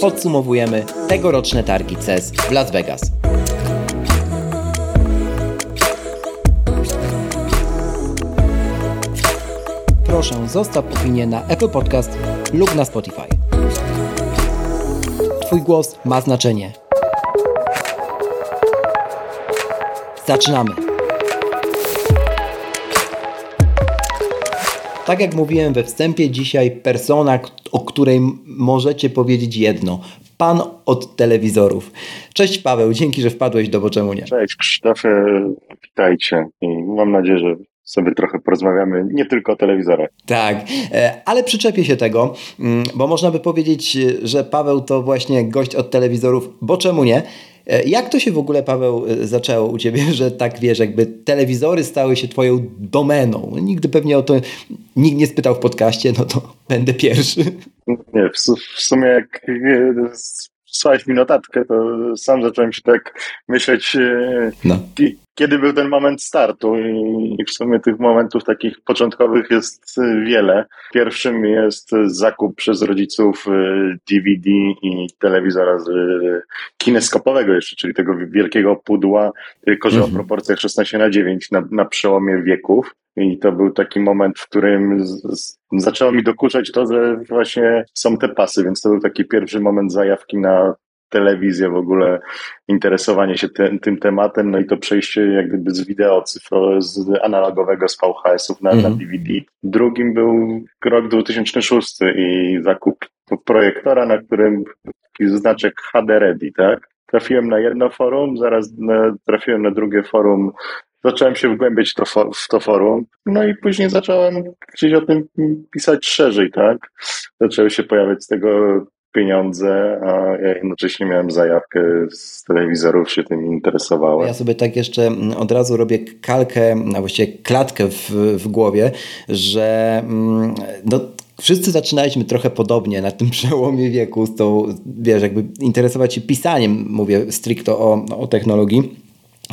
podsumowujemy tegoroczne targi CES w Las Vegas. Proszę zostaw opinię na Apple Podcast lub na Spotify. Twój głos ma znaczenie. Zaczynamy. Tak jak mówiłem we wstępie, dzisiaj persona, o której możecie powiedzieć jedno. Pan od telewizorów. Cześć Paweł, dzięki, że wpadłeś do Bo Czemu Nie. Cześć Krzysztofie, witajcie i mam nadzieję, że sobie trochę porozmawiamy nie tylko o telewizorach. Tak, e, ale przyczepię się tego, mm, bo można by powiedzieć, że Paweł to właśnie gość od telewizorów, bo czemu nie? E, jak to się w ogóle, Paweł, e, zaczęło u Ciebie, że tak wiesz, jakby telewizory stały się Twoją domeną? Nigdy pewnie o to nikt nie spytał w podcaście, no to będę pierwszy. Nie, w, w sumie jak wysłałeś mi notatkę, to sam zacząłem się tak myśleć, no kiedy był ten moment startu i w sumie tych momentów takich początkowych jest wiele. Pierwszym jest zakup przez rodziców DVD y, i telewizora z y, kineskopowego jeszcze, czyli tego wielkiego pudła, tylko o mhm. proporcjach 16 na 9 na, na przełomie wieków. I to był taki moment, w którym z, z, zaczęło mi dokuczać to, że właśnie są te pasy, więc to był taki pierwszy moment zajawki na telewizję, w ogóle interesowanie się te, tym tematem, no i to przejście jak gdyby z wideo cyfro, z analogowego z VHS-ów na, -hmm. na DVD. Mhm. Drugim był rok 2006 i zakup projektora, na którym znaczek HD Ready, tak? Trafiłem na jedno forum, zaraz na, trafiłem na drugie forum zacząłem się wgłębiać to, w to forum, no i później zacząłem gdzieś o tym pisać szerzej, tak? Zaczęły się pojawiać z tego pieniądze, a ja jednocześnie miałem zajawkę z telewizorów, się tym interesowałem. Ja sobie tak jeszcze mm, od razu robię kalkę, a właściwie klatkę w, w głowie, że mm, no, wszyscy zaczynaliśmy trochę podobnie na tym przełomie wieku, z tą, wiesz, jakby interesować się pisaniem, mówię stricte o, o technologii.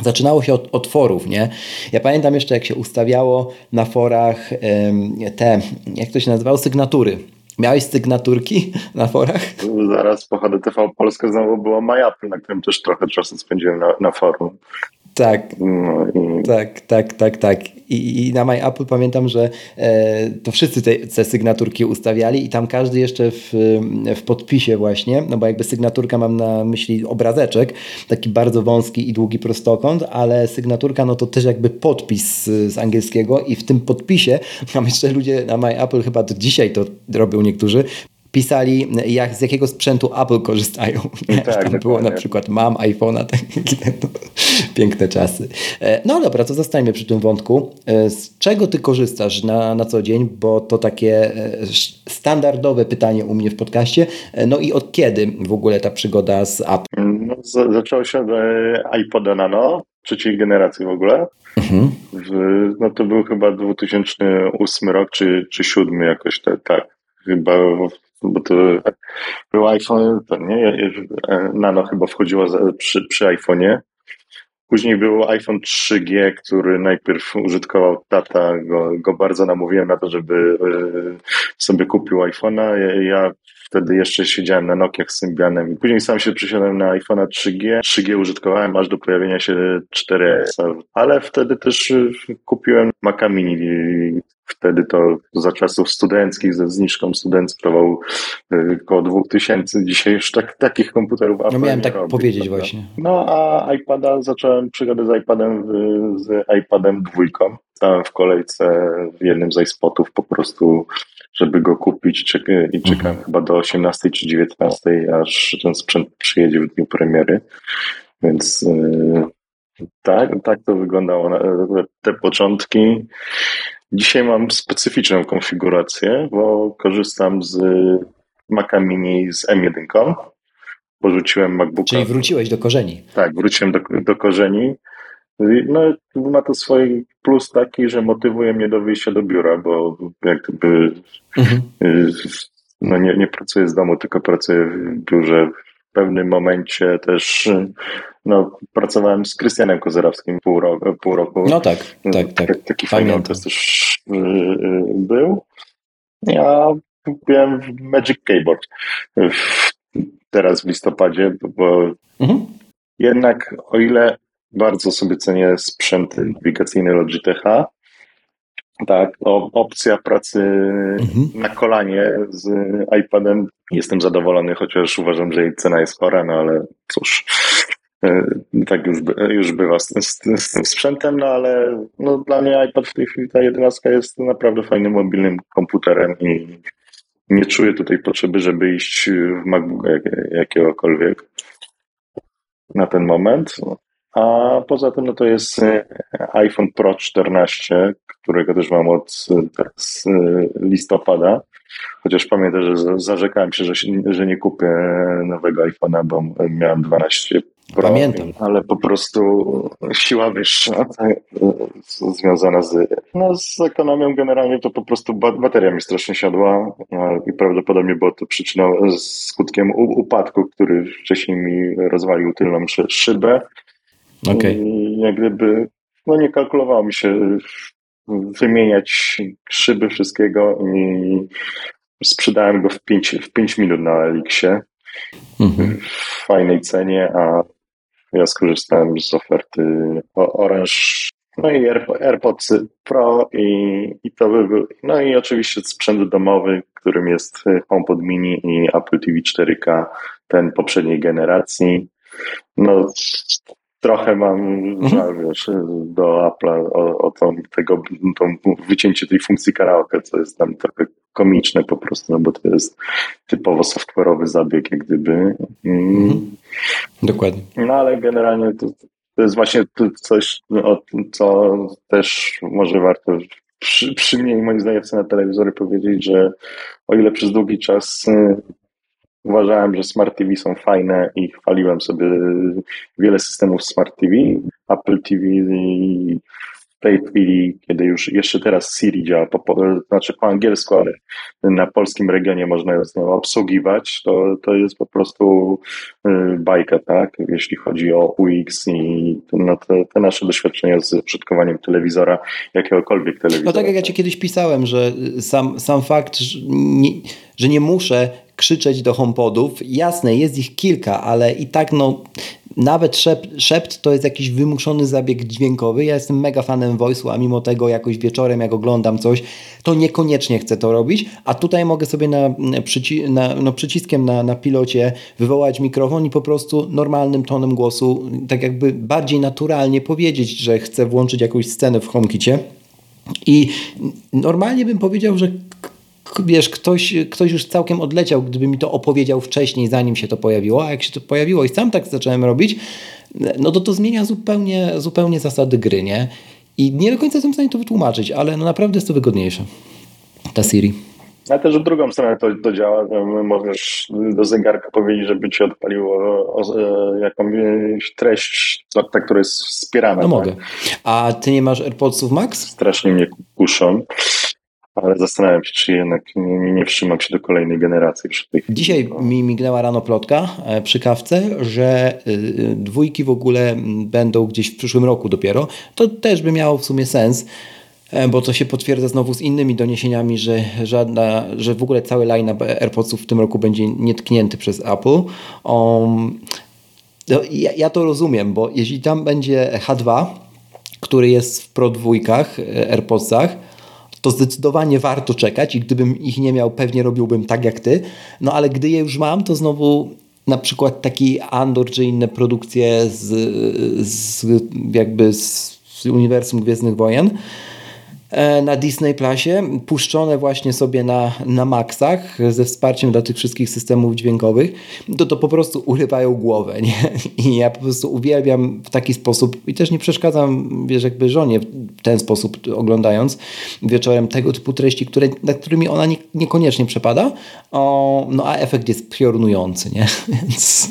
Zaczynało się od, forów, nie? Ja pamiętam jeszcze, jak się ustawiało na forach te, jak to się nazywało, sygnatury Miałeś sygnaturki na forach? Zaraz po HDTV Polska znowu było MyApple, na którym też trochę czasu spędziłem na, na forum. Tak, no i... tak, tak, tak, tak. I, I na My Apple pamiętam, że e, to wszyscy te, te, sygnaturki ustawiali i tam każdy jeszcze w, w podpisie właśnie, no bo jakby sygnaturka mam na myśli obrazeczek, taki bardzo wąski i długi prostokąt, ale sygnaturka no to też jakby podpis z, z angielskiego i w tym podpisie tam jeszcze ludzie na My Apple chyba do dzisiaj to robią niektórzy, pisali, jak, z jakiego sprzętu Apple korzystają. Tak, Tam było na przykład mam iPhone'a, takie no, piękne czasy. E, no dobra, to zostańmy przy tym wątku. E, z czego ty korzystasz na, na co dzień? Bo to takie e, standardowe pytanie u mnie w podcaście. No i od kiedy w ogóle ta przygoda z Apple? No, z, zaczęło się od iPoda Nano, trzeciej generacji w ogóle. Mhm. W, no to był chyba 2008 rok, czy, czy 2007 jakoś tak. tak. Chyba bo to był iPhone, to nie, Nano chyba wchodziło przy, przy iPhone'ie. Później był iPhone 3G, który najpierw użytkował tata, go, go bardzo namówiłem na to, żeby e, sobie kupił iPhone'a. Ja, ja wtedy jeszcze siedziałem na Nokiach z Symbianem i później sam się przesiadłem na iPhone'a 3G. 3G użytkowałem aż do pojawienia się 4S, ale wtedy też kupiłem Maca Mini Wtedy to za czasów studenckich, ze zniżką studencką y, około 2000. Dzisiaj już tak, takich komputerów Apple No miałem tak robi, powiedzieć prawda? właśnie. No a iPada, zacząłem przygodę z iPadem, z iPadem dwójką. Stałem w kolejce w jednym z iSpotów po prostu, żeby go kupić i czekałem mhm. chyba do 18 czy 19, aż ten sprzęt przyjedzie w dniu premiery. Więc y, tak, tak to wyglądało te początki. Dzisiaj mam specyficzną konfigurację, bo korzystam z Maca Mini z M1. porzuciłem MacBooka. Czyli wróciłeś do korzeni. Tak, wróciłem do, do korzeni. No, ma to swój plus taki, że motywuje mnie do wyjścia do biura, bo jak gdyby mhm. no nie, nie pracuję z domu, tylko pracuję w biurze. W pewnym momencie też no, pracowałem z Krystianem Kozerowskim pół, roku, pół roku. No tak, tak, tak. Taki fajny okres też y, y, był. Ja kupiłem Magic Keyboard teraz w listopadzie, bo mhm. jednak o ile bardzo sobie cenię sprzęt nawigacyjny Logitecha, tak, opcja pracy mhm. na kolanie z iPadem jestem zadowolony, chociaż uważam, że jej cena jest chora, no ale cóż, e, tak już, już bywa z, z, z, tym sprzętem, no ale no, dla mnie iPad w tej chwili ta jedenastka jest naprawdę fajnym mobilnym komputerem i nie czuję tutaj potrzeby, żeby iść w MacBooka jak, jakiegokolwiek na ten moment. A poza tym no to jest e, iPhone Pro 14, którego też mam od teraz e, listopada. Chociaż pamiętam, że zarzekałem się, że, że nie kupię nowego iPhone'a, bo miałem 12 Pro, Pamiętam. Ale po prostu siła wyższa tak, związana z, no, z ekonomią generalnie to po prostu bateria mi strasznie siadła i prawdopodobnie było to przyczyną, skutkiem upadku, który wcześniej mi rozwalił tylną szybę. Okay. I jak gdyby no nie kalkulowało mi się wymieniać szyby wszystkiego i sprzedałem go w 5 w pięć minut na Elixie mhm. w fajnej cenie, a ja skorzystałem z oferty Orange, no i AirPods Pro i, i to by był, no i oczywiście sprzęt domowy, którym jest HomePod Mini i Apple TV 4K, ten poprzedniej generacji. No, trochę mam mhm. żal, wiesz, do Apple'a o, o tą, tego, tą wycięcie tej funkcji karaoke, co jest tam trochę komiczne po prostu, no bo to jest typowo software'owy zabieg, jak gdyby. Mm. Mhm. Dokładnie. No ale generalnie to, to jest właśnie coś, no, co też może warto przy, przy mnie i moim na telewizory powiedzieć, że o ile przez długi czas Uważałem, że Smart TV są fajne i chwaliłem sobie wiele systemów Smart TV. Apple TV w tej chwili, kiedy już jeszcze teraz Siri działa, po, po, znaczy po angielsku, ale na polskim regionie można ją obsługiwać, to, to jest po prostu y, bajka, tak? Jeśli chodzi o UX i no, te, te, nasze doświadczenia z użytkowaniem telewizora, jakiegokolwiek telewizora. No tak jak ja Ci kiedyś pisałem, że sam, sam fakt, że nie, że nie muszę krzyczeć do HomePodów. Jasne, jest ich kilka, ale i tak no, nawet szept, szept to jest jakiś wymuszony zabieg dźwiękowy. Ja jestem mega fanem voice'u, a mimo tego jakoś wieczorem jak oglądam coś, to niekoniecznie chcę to robić, a tutaj mogę sobie na, przyci na, no, przyciskiem na, na pilocie wywołać mikrofon i po prostu normalnym tonem głosu, tak jakby bardziej naturalnie powiedzieć, że chcę włączyć jakąś scenę w HomeKicie. I normalnie bym powiedział, że wiesz, ktoś, ktoś już całkiem odleciał, gdyby mi to opowiedział wcześniej, zanim się to pojawiło, a jak się to pojawiło i sam tak zacząłem robić, no to to zmienia zupełnie, zupełnie zasady gry, nie? I nie do końca jestem w stanie to wytłumaczyć, ale no naprawdę jest to wygodniejsze. Ta Siri. A też w drugą stronę to, to działa. Możesz do zegarka powiedzieć, żeby ci odpaliło e, jakąś treść, ta, która jest wspierana. No tak? mogę. A ty nie masz AirPodsów Max? Strasznie mnie kuszą ale zastanawiam się, czy jednak nie, nie, nie wstrzymam się do kolejnej generacji. Przy tej Dzisiaj mi mignęła rano plotka e, przy kawce, że y, dwójki w ogóle będą gdzieś w przyszłym roku dopiero. To też by miało w sumie sens e, bo to się potwierdza znowu z innymi doniesieniami, że, żadna, że w ogóle cały line AirPodsów w tym roku będzie nietknięty przez Apple. Um, no, ja, ja, to rozumiem, bo jeśli tam będzie H2, który jest w Pro dwójkach e, AirPodsach, to zdecydowanie warto czekać i gdybym ich nie miał, pewnie robiłbym tak jak ty. No ale gdy je już mam, to znowu na przykład taki Andor czy inne produkcje z, z jakby z uniwersum Gwiezdnych Wojen, na Disney Plusie, puszczone właśnie sobie na, na maksach ze wsparciem dla tych wszystkich systemów dźwiękowych, to to po prostu urywają głowę. Nie? I ja po prostu uwielbiam w taki sposób i też nie przeszkadzam, wiesz, jakby żonie w ten sposób oglądając wieczorem tego typu treści, które, nad którymi ona nie, niekoniecznie przepada, o, no a efekt jest piorunujący, nie? Więc...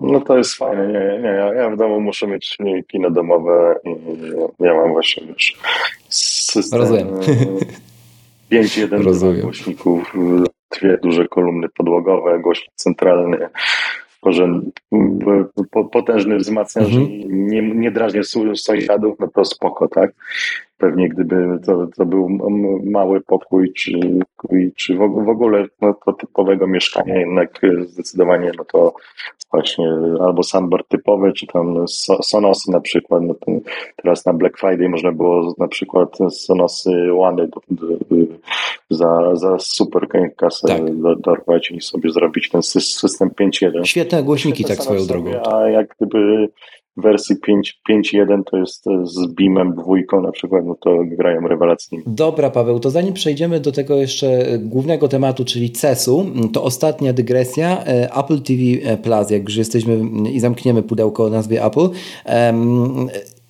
No to jest fajne. Nie, nie, ja, ja w domu muszę mieć kino domowe i ja mam właśnie już system Rozumiem. 5.1 głośników, dwie duże kolumny podłogowe, głośnik centralny, potężny wzmacniacz mhm. nie, nie drażnię sąsiadów, no to spoko, tak? Pewnie gdyby to, to był mały pokój, czy, czy w ogóle no, to typowego mieszkania, jednak zdecydowanie no to właśnie albo sandbar typowy, czy tam Sonosy na przykład. No teraz na Black Friday można było na przykład Sonosy One za, za super kasę tak. dorwać i sobie zrobić ten system 5.1. Świetne głośniki tak swoją drogą. A jak gdyby wersji 5.1 to jest z Beamem dwójką na przykład, no to grają rewelacyjnie. Dobra Paweł, to zanim przejdziemy do tego jeszcze głównego tematu, czyli CES-u, to ostatnia dygresja. E, Apple TV Plus, jak już jesteśmy i zamkniemy pudełko o nazwie Apple.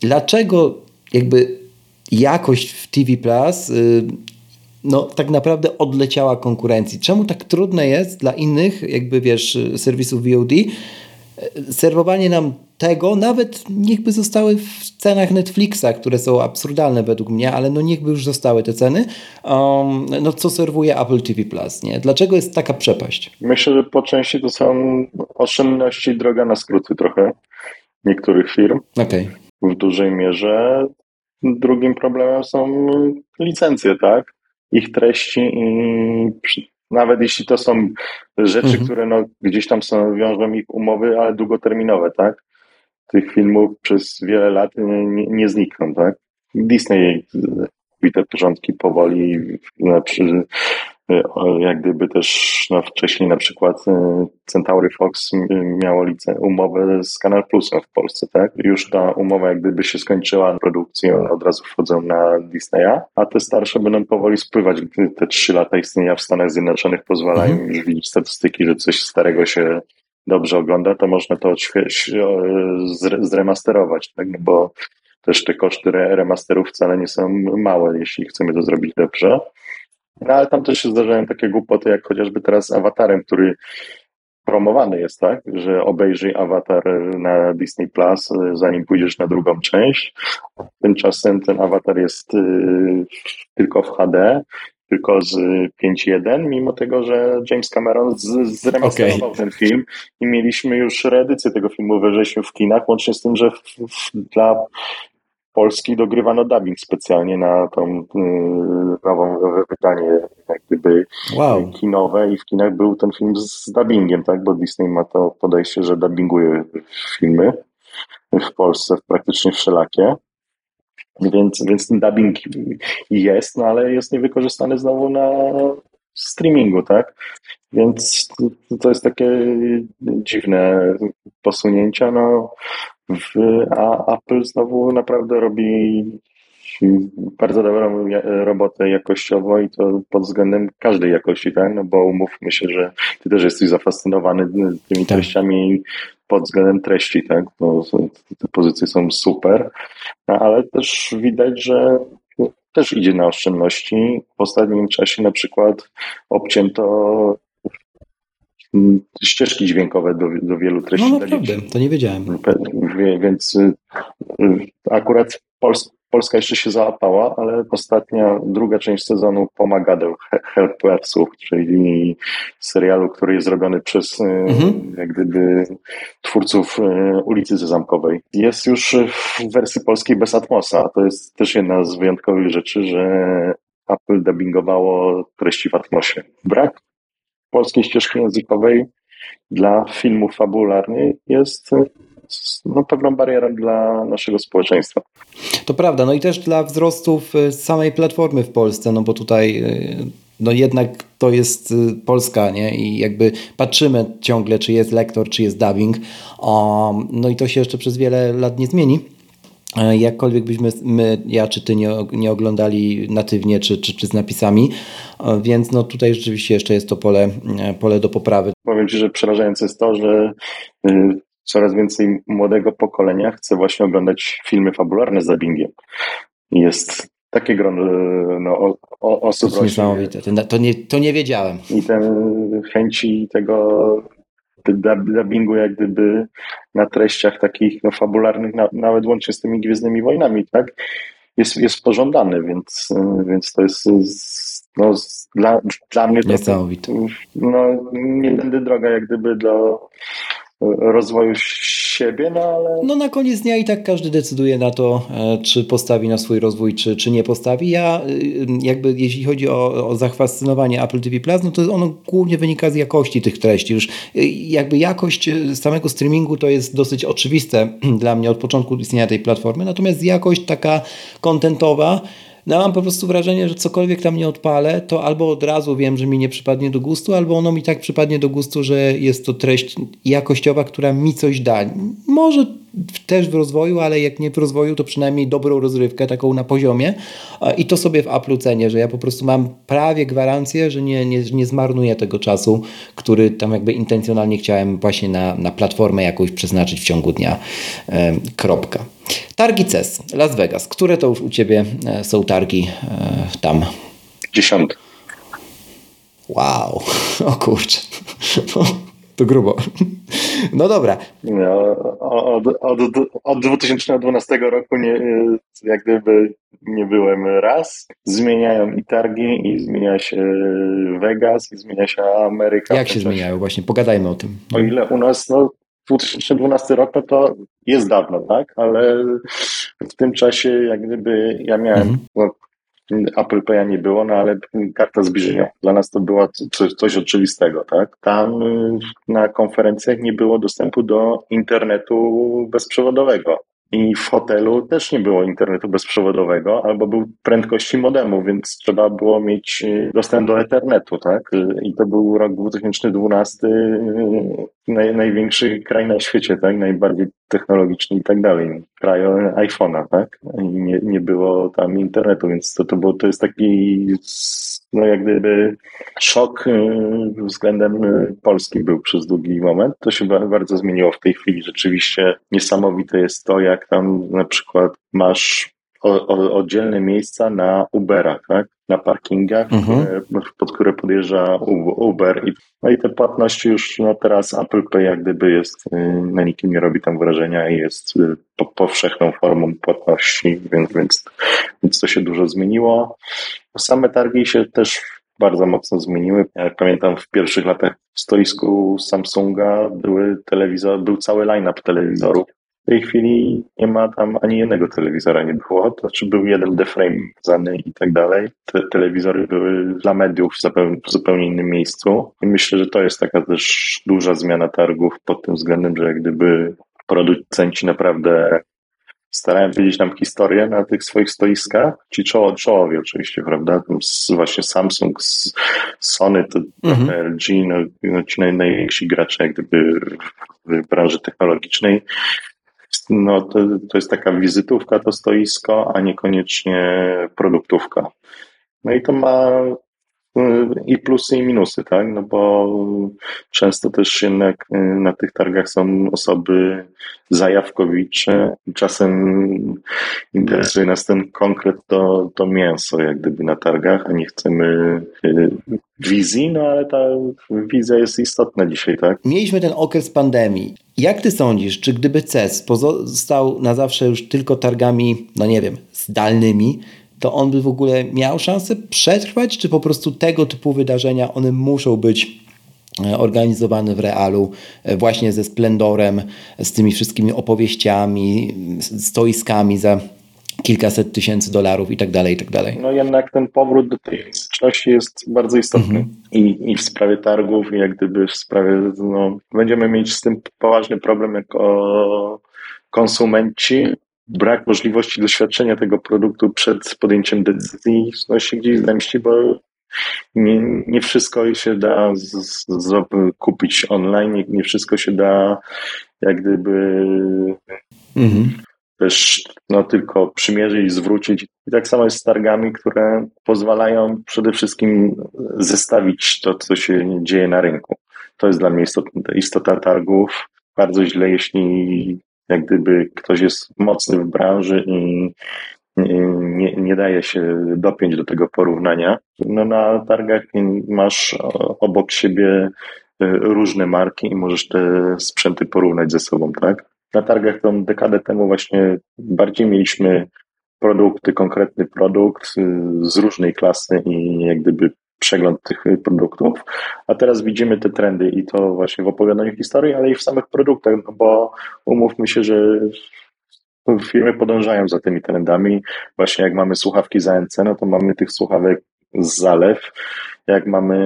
Dlaczego jakby jakość w TV Plus y, no, tak naprawdę odleciała konkurencji? Czemu tak trudne jest dla innych, jakby wiesz, serwisów VOD, serwowanie nam tego, nawet niechby zostały w cenach Netflixa, które są absurdalne według mnie, ale no niechby już zostały te ceny, um, no co serwuje Apple TV Plus, nie? Dlaczego jest taka przepaść? Myślę, że po części to są oszczędności droga na skróty trochę niektórych firm. Okay. W dużej mierze. Drugim problemem są licencje, tak? Ich treści i nawet jeśli to są rzeczy, mhm. które no, gdzieś tam są, wiążą ich umowy, ale długoterminowe, tak? Tych filmów przez wiele lat nie, nie, znikną, tak? Disney robi te porządki powoli, na, przy, E, jak gdyby też no, wcześniej na przykład e, Centauri Fox miało licen- umowę z Canal Plusem w Polsce, tak? Już ta umowa jak gdyby się skończyła produkcji, od razu wchodzą na Disneya, a te starsze będą powoli spływać. Te trzy lata istnienia w Stanach Zjednoczonych pozwalają mhm. już widzieć statystyki, że coś starego się dobrze ogląda, to można to zremasterować, tak? No bo też te koszty remasterów wcale nie są małe, jeśli chcemy to zrobić dobrze. No ale tam też się zdarzają takie głupoty, jak chociażby teraz Awatarem, który promowany jest, tak, że obejrzyj Awatar na Disney Plus, zanim pójdziesz na drugą część. Tymczasem ten Awatar jest y, tylko w HD, tylko z 5.1, mimo tego, że James Cameron zremasterował okay. ten film i mieliśmy już reedycję tego filmu we wrześniu w kinach, łącznie z tym, że w, w, dla Polski dogrywano dubbing specjalnie na tą y, nową wydanie jak gdyby wow. kinowe i w kinach był ten film z dubbingiem, tak? Bo Disney ma to podejście, że dubbinguje filmy w Polsce praktycznie wszelakie. Więc, więc ten dubbing jest, no ale jest niewykorzystany znowu na streamingu, tak? Więc to, to jest takie dziwne posunięcia. No, w, a Apple znowu naprawdę robi bardzo dobrą robotę jakościowo i to pod względem każdej jakości, tak? No bo umówmy się, że ty też jesteś zafascynowany tymi tak. treściami pod względem treści, tak? Bo te pozycje są super, no, ale też widać, że też idzie na oszczędności. W ostatnim czasie na przykład obcięto ścieżki dźwiękowe do, do wielu treści. No naprawdę, to nie wiedziałem. Więc y, y, akurat Pols Polska jeszcze się załapała, ale ostatnia, druga część sezonu Pomagadeł Helpersów, czyli serialu, który jest zrobiony przez y, mhm. jak gdyby twórców ulicy Zamkowej. Jest już w wersji polskiej bez Atmosa. To jest też jedna z wyjątkowych rzeczy, że Apple dubbingowało treści w Atmosie. Brak polskiej ścieżki językowej dla filmów fabularnych jest no, pewną barierą dla naszego społeczeństwa. To prawda, no i też dla wzrostów y, samej platformy w Polsce, no bo tutaj y, no jednak to jest y, Polska, nie? I jakby patrzymy ciągle, czy jest lektor, czy jest dubbing. no i to się jeszcze przez wiele lat nie zmieni. E, jakkolwiek byśmy my, ja czy ty nie, nie oglądali natywnie czy, czy, czy z napisami, e, więc no tutaj rzeczywiście jeszcze jest to pole, e, pole do poprawy. Powiem Ci, że przerażające jest to, że y, coraz więcej młodego pokolenia chce właśnie oglądać filmy fabularne z dubbingiem. Jest takie grono no, o, osób. To jest niesamowite, to, nie, to nie wiedziałem. I te chęci tego dubbingu jak gdyby na treściach takich no, fabularnych, na, nawet łącznie z tymi Gwiezdnymi Wojnami, tak? Jest, jest pożądany, więc, więc to jest no, dla, dla mnie to, Niesamowite. No, nie będę droga jak gdyby do rozwoju siebie, no ale... No na koniec dnia i tak każdy decyduje na to, e, czy postawi na swój rozwój, czy, czy nie postawi. Ja y, jakby jeśli chodzi o, o zafascynowanie Apple TV Plus, no to ono głównie wynika z jakości tych treści. Już y, jakby jakość samego streamingu to jest dosyć oczywiste dla mnie od początku istnienia tej platformy, natomiast jakość taka kontentowa no mam po prostu wrażenie, że cokolwiek tam nie odpalę, to albo od razu wiem, że mi nie przypadnie do gustu, albo ono mi tak przypadnie do gustu, że jest to treść jakościowa, która mi coś da. Może też w rozwoju, ale jak nie w rozwoju, to przynajmniej dobrą rozrywkę, taką na poziomie. I to sobie w Apple cenię, że ja po prostu mam prawie gwarancję, że nie, nie, nie zmarnuję tego czasu, który tam jakby intencjonalnie chciałem właśnie na, na platformę jakąś przeznaczyć w ciągu dnia. Kropka. Targi CES, Las Vegas. Które to już u Ciebie e, są targi e, tam? Dziesiąty. Wow, o kurczę. To grubo. No dobra. No, od, od, od 2012 roku nie, jak gdyby nie byłem raz. Zmieniają i targi, i zmienia się Vegas, i zmienia się Ameryka. Jak się zmieniają? Właśnie, pogadajmy o tym. O ile u nas, no 2012 rok, no to jest dawno, tak? Ale w tym czasie, jak gdyby ja miałem, mhm. no, Apple Pay'a nie było, no ale karta zbliżenia. Dla nas to było coś, coś oczywistego, tak? Tam y, na konferencjach nie było dostępu do internetu bezprzewodowego. I w hotelu też nie było internetu bezprzewodowego, albo był prędkości modemu, więc trzeba było mieć y, dostęp do Ethernetu, tak? I to był rok 2012, y, naj, największy kraj na świecie, tak? Najbardziej technologiczny i tak dalej. Kraj iPhone'a, tak? I nie, nie było tam internetu, więc to, to, było, to jest taki no jak gdyby szok y, względem y, Polski był przez długi moment. To się bardzo zmieniło w tej chwili. Rzeczywiście niesamowite jest to, jak tam na przykład masz o, o, oddzielne miejsca na Uberach, tak? na parkingach, mhm. pod które podjeżdża Uber. I, no i te płatności już no teraz Apple Pay jak gdyby jest, y, na nikim nie robi tam wrażenia i jest po, powszechną formą płatności, więc, więc, więc to się dużo zmieniło. Same targi się też bardzo mocno zmieniły. Ja pamiętam w pierwszych latach w stoisku Samsunga były telewizor, był cały line-up telewizorów. W tej chwili nie ma tam ani jednego telewizora nie było, to znaczy był jeden deframe zany i tak dalej. Te telewizory były dla mediów w zupełnie innym miejscu. I myślę, że to jest taka też duża zmiana targów pod tym względem, że jak gdyby producenci naprawdę starałem wiedzieć nam historię na tych swoich stoiskach, ci czoło, czołowi oczywiście, prawda, właśnie Samsung, Sony, to mhm. LG, no, no, ci naj, najwięksi gracze jak gdyby w branży technologicznej, no to, to jest taka wizytówka to stoisko, a niekoniecznie produktówka. No i to ma i plusy i minusy, tak? No bo często też jednak y, na tych targach są osoby zajawkowicze. Czasem interesuje nas ten konkret, to, to mięso, jak gdyby na targach, a nie chcemy y, wizji, no ale ta wizja jest istotna dzisiaj, tak? Mieliśmy ten okres pandemii. Jak ty sądzisz, czy gdyby CES pozostał na zawsze już tylko targami, no nie wiem, zdalnymi, to on by w ogóle miał szansę przetrwać, czy po prostu tego typu wydarzenia, one muszą być e, organizowane w realu, e, właśnie ze splendorem, z tymi wszystkimi opowieściami, stoiskami za kilkaset tysięcy dolarów i tak dalej, i tak dalej. No jednak ten powrót do tej fizyczności jest bardzo istotny. Mhm. I, I w sprawie targów, i jak gdyby w sprawie, no, będziemy mieć z tym poważny problem jako konsumenci, brak możliwości doświadczenia tego produktu przed podjęciem decyzji no, się gdzieś zemści, bo nie, nie wszystko się da z, z, kupić online, nie, nie, wszystko się da jak gdyby mhm. Też no, tylko przymierzyć, zwrócić. I tak samo jest z targami, które pozwalają przede wszystkim zestawić to, co się dzieje na rynku. To jest dla mnie istotna, istota targów. Bardzo źle, jeśli jak gdyby ktoś jest mocny w branży i nie, nie daje się dopiąć do tego porównania. No na targach masz obok siebie różne marki i możesz te sprzęty porównać ze sobą, tak? Na targach tą dekadę temu właśnie bardziej mieliśmy produkty, konkretny produkt z różnej klasy i jak gdyby przegląd tych produktów, a teraz widzimy te trendy i to właśnie w opowiadaniu historii, ale i w samych produktach, no bo umówmy się, że firmy podążają za tymi trendami. Właśnie jak mamy słuchawki za NC, no to mamy tych słuchawek z zalew. Jak mamy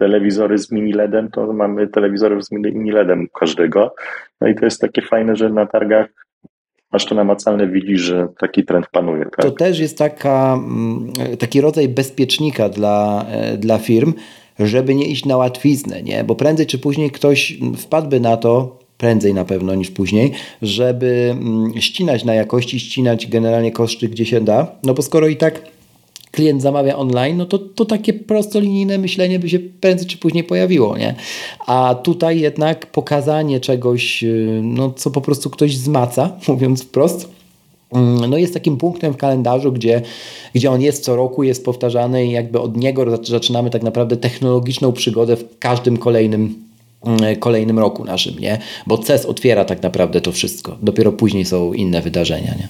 telewizory z mini LEDem, to mamy telewizory z mini LEDem każdego. No i to jest takie fajne, że na targach masz to namacalne, widzisz, że taki trend panuje. Tak? To też jest taka, mm, taki rodzaj bezpiecznika dla, e, dla firm, żeby nie iść na łatwiznę, nie? bo prędzej czy później ktoś wpadłby na to, prędzej na pewno niż później, żeby mm, ścinać na jakości, ścinać generalnie koszty gdzie się da, no bo skoro i tak klient zamawia online, no to, to takie prostolinijne myślenie by się prędzej czy później pojawiło, nie? A tutaj jednak pokazanie czegoś, y, no, co po prostu ktoś zmaca, mówiąc wprost, mm, no jest takim punktem w kalendarzu, gdzie, gdzie on jest co roku, jest powtarzany i jakby od niego zaczynamy tak naprawdę technologiczną przygodę w każdym kolejnym mm, kolejnym roku naszym, nie? Bo CES otwiera tak naprawdę to wszystko. Dopiero później są inne wydarzenia, nie?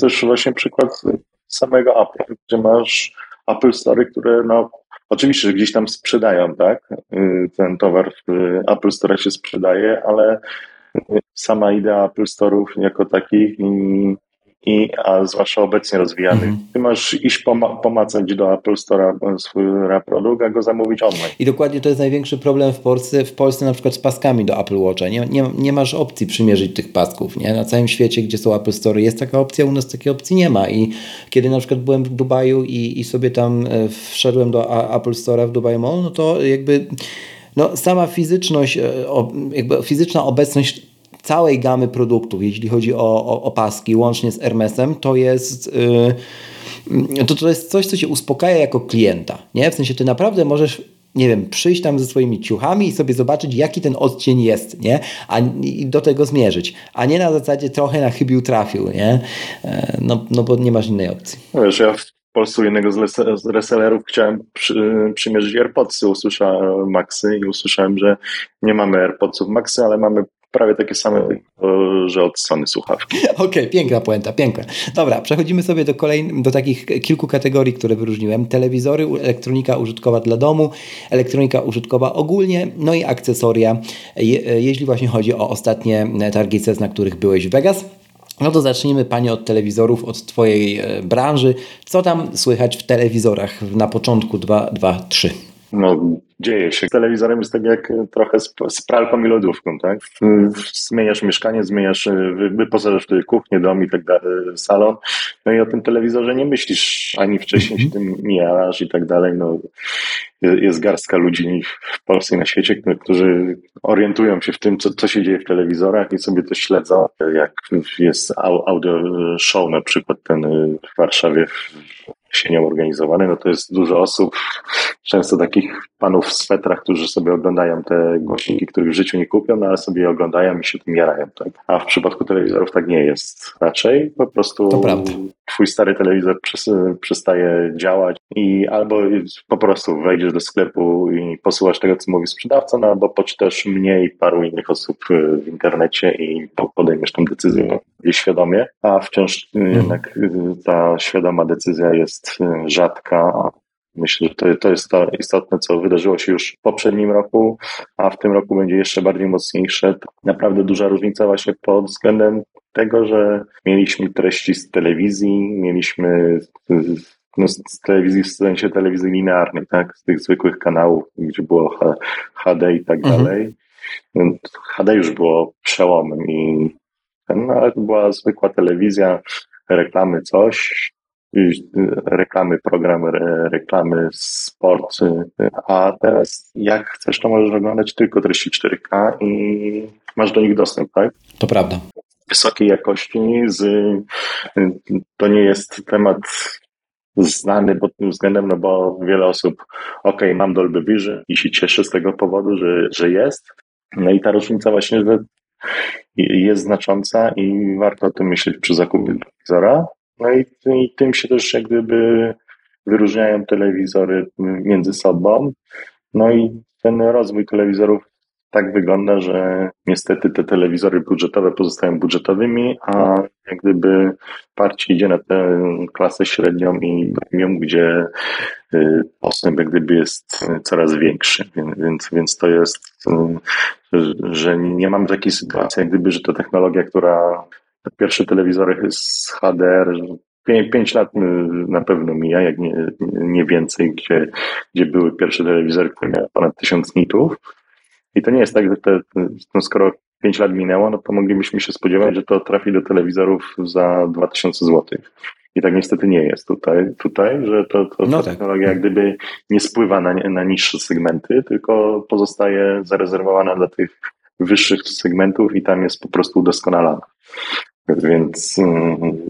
Też właśnie przykład samego Apple, gdzie masz Apple Store, które no, oczywiście, że gdzieś tam sprzedają, tak? Y, ten towar w Apple Store się sprzedaje, ale sama idea Apple Store'ów jako takich i i, a zwłaszcza obecnie rozwijanych. Mm -hmm. Ty masz iść poma pomacać do Apple Store swój produkt, a go zamówić online. I dokładnie to jest największy problem w Polsce, w Polsce na przykład z paskami do Apple Watcha. Nie, nie, nie masz opcji przymierzyć tych pasków. Nie? Na całym świecie, gdzie są Apple Store jest taka opcja, u nas takiej opcji nie ma. I kiedy na przykład byłem w Dubaju i, i sobie tam e, wszedłem do Apple Store'a w Dubaju Mall, no to jakby no, sama fizyczność, e, jakby fizyczna obecność całej gamy produktów, jeśli chodzi o, o, o paski, łącznie z Hermesem, to jest. Yy, to, to jest coś, co cię uspokaja jako klienta. Nie? W sensie ty naprawdę możesz nie wiem, przyjść tam ze swoimi ciuchami i sobie zobaczyć, jaki ten odcień jest, nie? A, I do tego zmierzyć. A nie na zasadzie trochę na chybił trafił, nie? E, no, no bo nie masz innej opcji. Wiesz, ja w Polsce jednego z resellerów chciałem przy, przymierzyć AirPodsy, usłyszałem Maxy i usłyszałem, że nie mamy AirPodsów Maxy, ale mamy prawie takie same, że od Sony słuchawki. Okej, okay, piękna puenta, piękna. Dobra, przechodzimy sobie do kolejnych, do takich kilku kategorii, które wyróżniłem. Telewizory, elektronika użytkowa dla domu, elektronika użytkowa ogólnie, no i akcesoria, je, jeśli właśnie chodzi o ostatnie targi CES, na których byłeś w Vegas. No to zacznijmy Panie od telewizorów, od Twojej e, branży. Co tam słychać w telewizorach na początku 2, 2 3? No, dzieje się. Telewizorem jest tak jak trochę z, z pralką i lodówką, tak? Zmieniasz mieszkanie, zmieniasz, wyposażasz tutaj kuchnię, dom i tak dalej, salon, no i o tym telewizorze nie myślisz, ani wcześniej się tym mijasz i tak dalej, no. Jest garstka ludzi w Polsce i na świecie, którzy orientują się w tym, co, co się dzieje w telewizorach i sobie to śledzą. Jak jest audio show, na przykład ten w Warszawie sienią organizowany, no to jest dużo osób, często takich panów w swetrach, którzy sobie oglądają te głośniki, których w życiu nie kupią, no ale sobie oglądają i się tym jarają, tak? A w przypadku telewizorów tak nie jest. Raczej po prostu twój stary telewizor przestaje działać i albo po prostu wejdziesz do sklepu i posłuchasz tego, co mówi sprzedawca, no albo poczytasz mnie i paru innych osób w internecie i podejmiesz tę decyzję świadomie, a wciąż mhm. jednak ta świadoma decyzja jest rzadka, Myślę, że to, to jest to istotne, co wydarzyło się już w poprzednim roku, a w tym roku będzie jeszcze bardziej mocniejsze. Naprawdę duża różnica właśnie pod względem tego, że mieliśmy treści z telewizji, mieliśmy no, z telewizji w sensie telewizji linearnej, tak? Z tych zwykłych kanałów, gdzie było HD i tak mhm. dalej. HD już było przełomem i no, ale to była zwykła telewizja, reklamy coś, reklamy, programy, reklamy, sport, a teraz jak chcesz, to możesz oglądać tylko treści 4K i masz do nich dostęp, tak? To prawda. Wysokiej jakości, z, to nie jest temat znany pod tym względem, no bo wiele osób, ok, mam Dolby Vision i się cieszę z tego powodu, że, że jest. No i ta różnica właśnie że jest znacząca i warto o tym myśleć przy zakupie telewizora. No i, i tym się też jak gdyby wyróżniają telewizory między sobą. No i ten rozwój telewizorów tak wygląda, że niestety te telewizory budżetowe pozostają budżetowymi, a jak gdyby parcie idzie na tę klasę średnią i premium, gdzie y, postęp jak gdyby jest coraz większy, więc, więc to jest, y, że nie mamy takiej sytuacji, jak gdyby, że to technologia, która pierwsze telewizory z HDR 5 lat na pewno mija, jak nie, nie więcej, gdzie, gdzie były pierwsze telewizory, które miały ponad 1000 nitów. I to nie jest tak, że te, no skoro 5 lat minęło, no to moglibyśmy się spodziewać, że to trafi do telewizorów za 2000 zł. I tak niestety nie jest tutaj, tutaj że to, to no tak. technologia jak gdyby nie spływa na, na niższe segmenty, tylko pozostaje zarezerwowana dla tych wyższych segmentów i tam jest po prostu udoskonalana. Więc mm,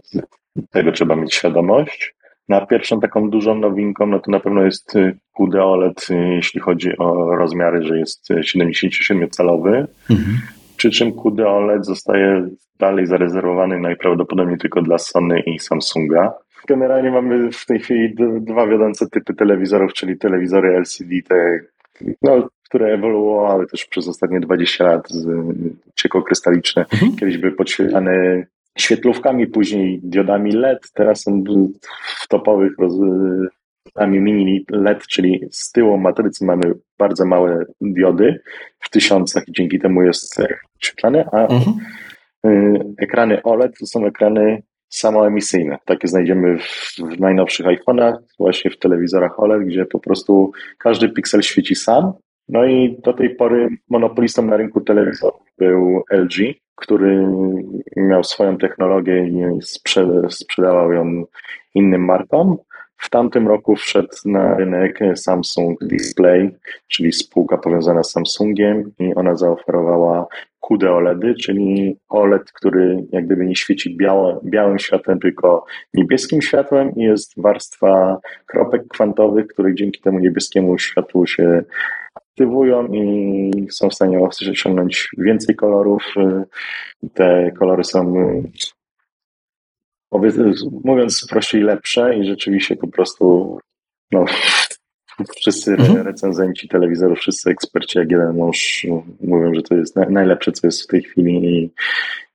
tego trzeba mieć świadomość. Na pierwszą taką dużą nowinką, no to na pewno jest QD OLED, jeśli chodzi o rozmiary, że jest 77-calowy. Mhm. Przy czym QD OLED zostaje dalej zarezerwowany najprawdopodobniej tylko dla Sony i Samsunga. Generalnie mamy w tej chwili dwa wiodące typy telewizorów, czyli telewizory LCD, te, no, które ewoluowały też przez ostatnie 20 lat, ciekłokrystaliczne. Mhm. Kiedyś były podświetlane świetlówkami, później diodami LED, teraz są w topowych diodami mini LED, czyli z tyłu matrycy mamy bardzo małe diody w tysiącach i dzięki temu jest świetlane, a mhm. Y, ekrany OLED to są ekrany samoemisyjne. Takie znajdziemy w, w najnowszych iPhone'ach, właśnie w telewizorach OLED, gdzie po prostu każdy piksel świeci sam. No i do tej pory monopolistą na rynku telewizorów był LG, który miał swoją technologię i sprzedawał ją innym markom. W tamtym roku wszedł na rynek Samsung Display, czyli spółka powiązana z Samsungiem i ona zaoferowała QD OLEDy, czyli OLED, który jak gdyby nie świeci białym światłem, tylko niebieskim światłem i jest warstwa kropek kwantowych, które dzięki temu niebieskiemu światłu się aktywują i są w stanie osiągnąć więcej kolorów. Te kolory są, mówiąc prościej, lepsze i rzeczywiście po prostu no, wszyscy mhm. recenzenci telewizorów, wszyscy eksperci, jak jeden mąż mówią, że to jest najlepsze, co jest w tej chwili i,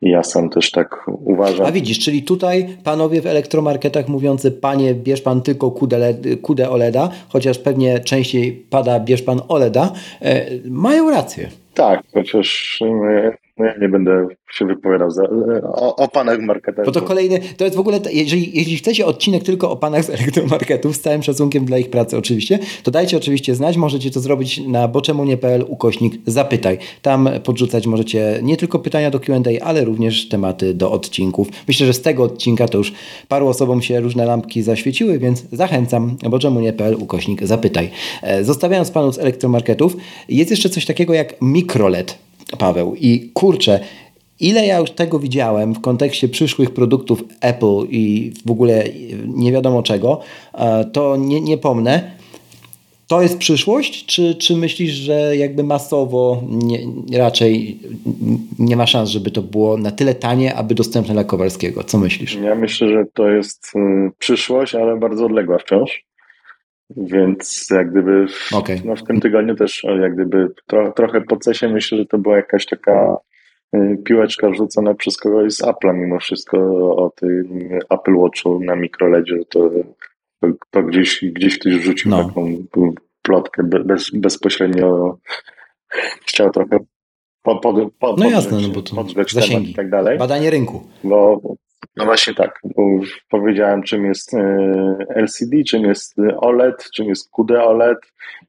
ja sam też tak uważam. A widzisz, czyli tutaj panowie w elektromarketach mówiący, panie, bierz pan tylko QD OLEDa, chociaż pewnie częściej pada, bierz pan OLEDa, e, mają rację. Tak, chociaż no ja nie będę się wypowiadał za, o, o panach marketerów. Bo to kolejny, to jest w ogóle, jeżeli, jeżeli chcecie odcinek tylko o panach z elektromarketów, z całym szacunkiem dla ich pracy oczywiście, to dajcie oczywiście znać, możecie to zrobić na boczemunie.pl ukośnik zapytaj. Tam podrzucać możecie nie tylko pytania do Q&A, ale również tematy do odcinków. Myślę, że z tego odcinka to już paru osobom się różne lampki zaświeciły, więc zachęcam boczemunie.pl ukośnik zapytaj. E, zostawiając panu z elektromarketów, jest jeszcze coś takiego jak mikroLED. Paweł. I kurczę, ile ja już tego widziałem w kontekście przyszłych produktów Apple i w ogóle nie wiadomo czego, e, to nie, nie pomnę. To jest przyszłość, czy, czy myślisz, że jakby masowo nie, raczej nie ma szans, żeby to było na tyle tanie, aby dostępne dla Kowalskiego? Co myślisz? Ja myślę, że to jest y, przyszłość, ale bardzo odległa wciąż. Więc jak gdyby w, okay. no w tym tygodniu też jak gdyby tro, trochę po cesie myślę, że to była jakaś taka y, piłeczka rzucona przez kogoś z Apple'a mimo wszystko o tym Apple Watchu na mikroledzie, to, to, to, gdzieś, gdzieś ktoś rzucił no. taką plotkę bez, bezpośrednio chciał trochę po, po, po, no jasne, no bo to zasięgi, i tak dalej. Badanie rynku. Bo no właśnie tak, już powiedziałem, czym jest e, LCD, czym jest OLED, czym jest QD OLED,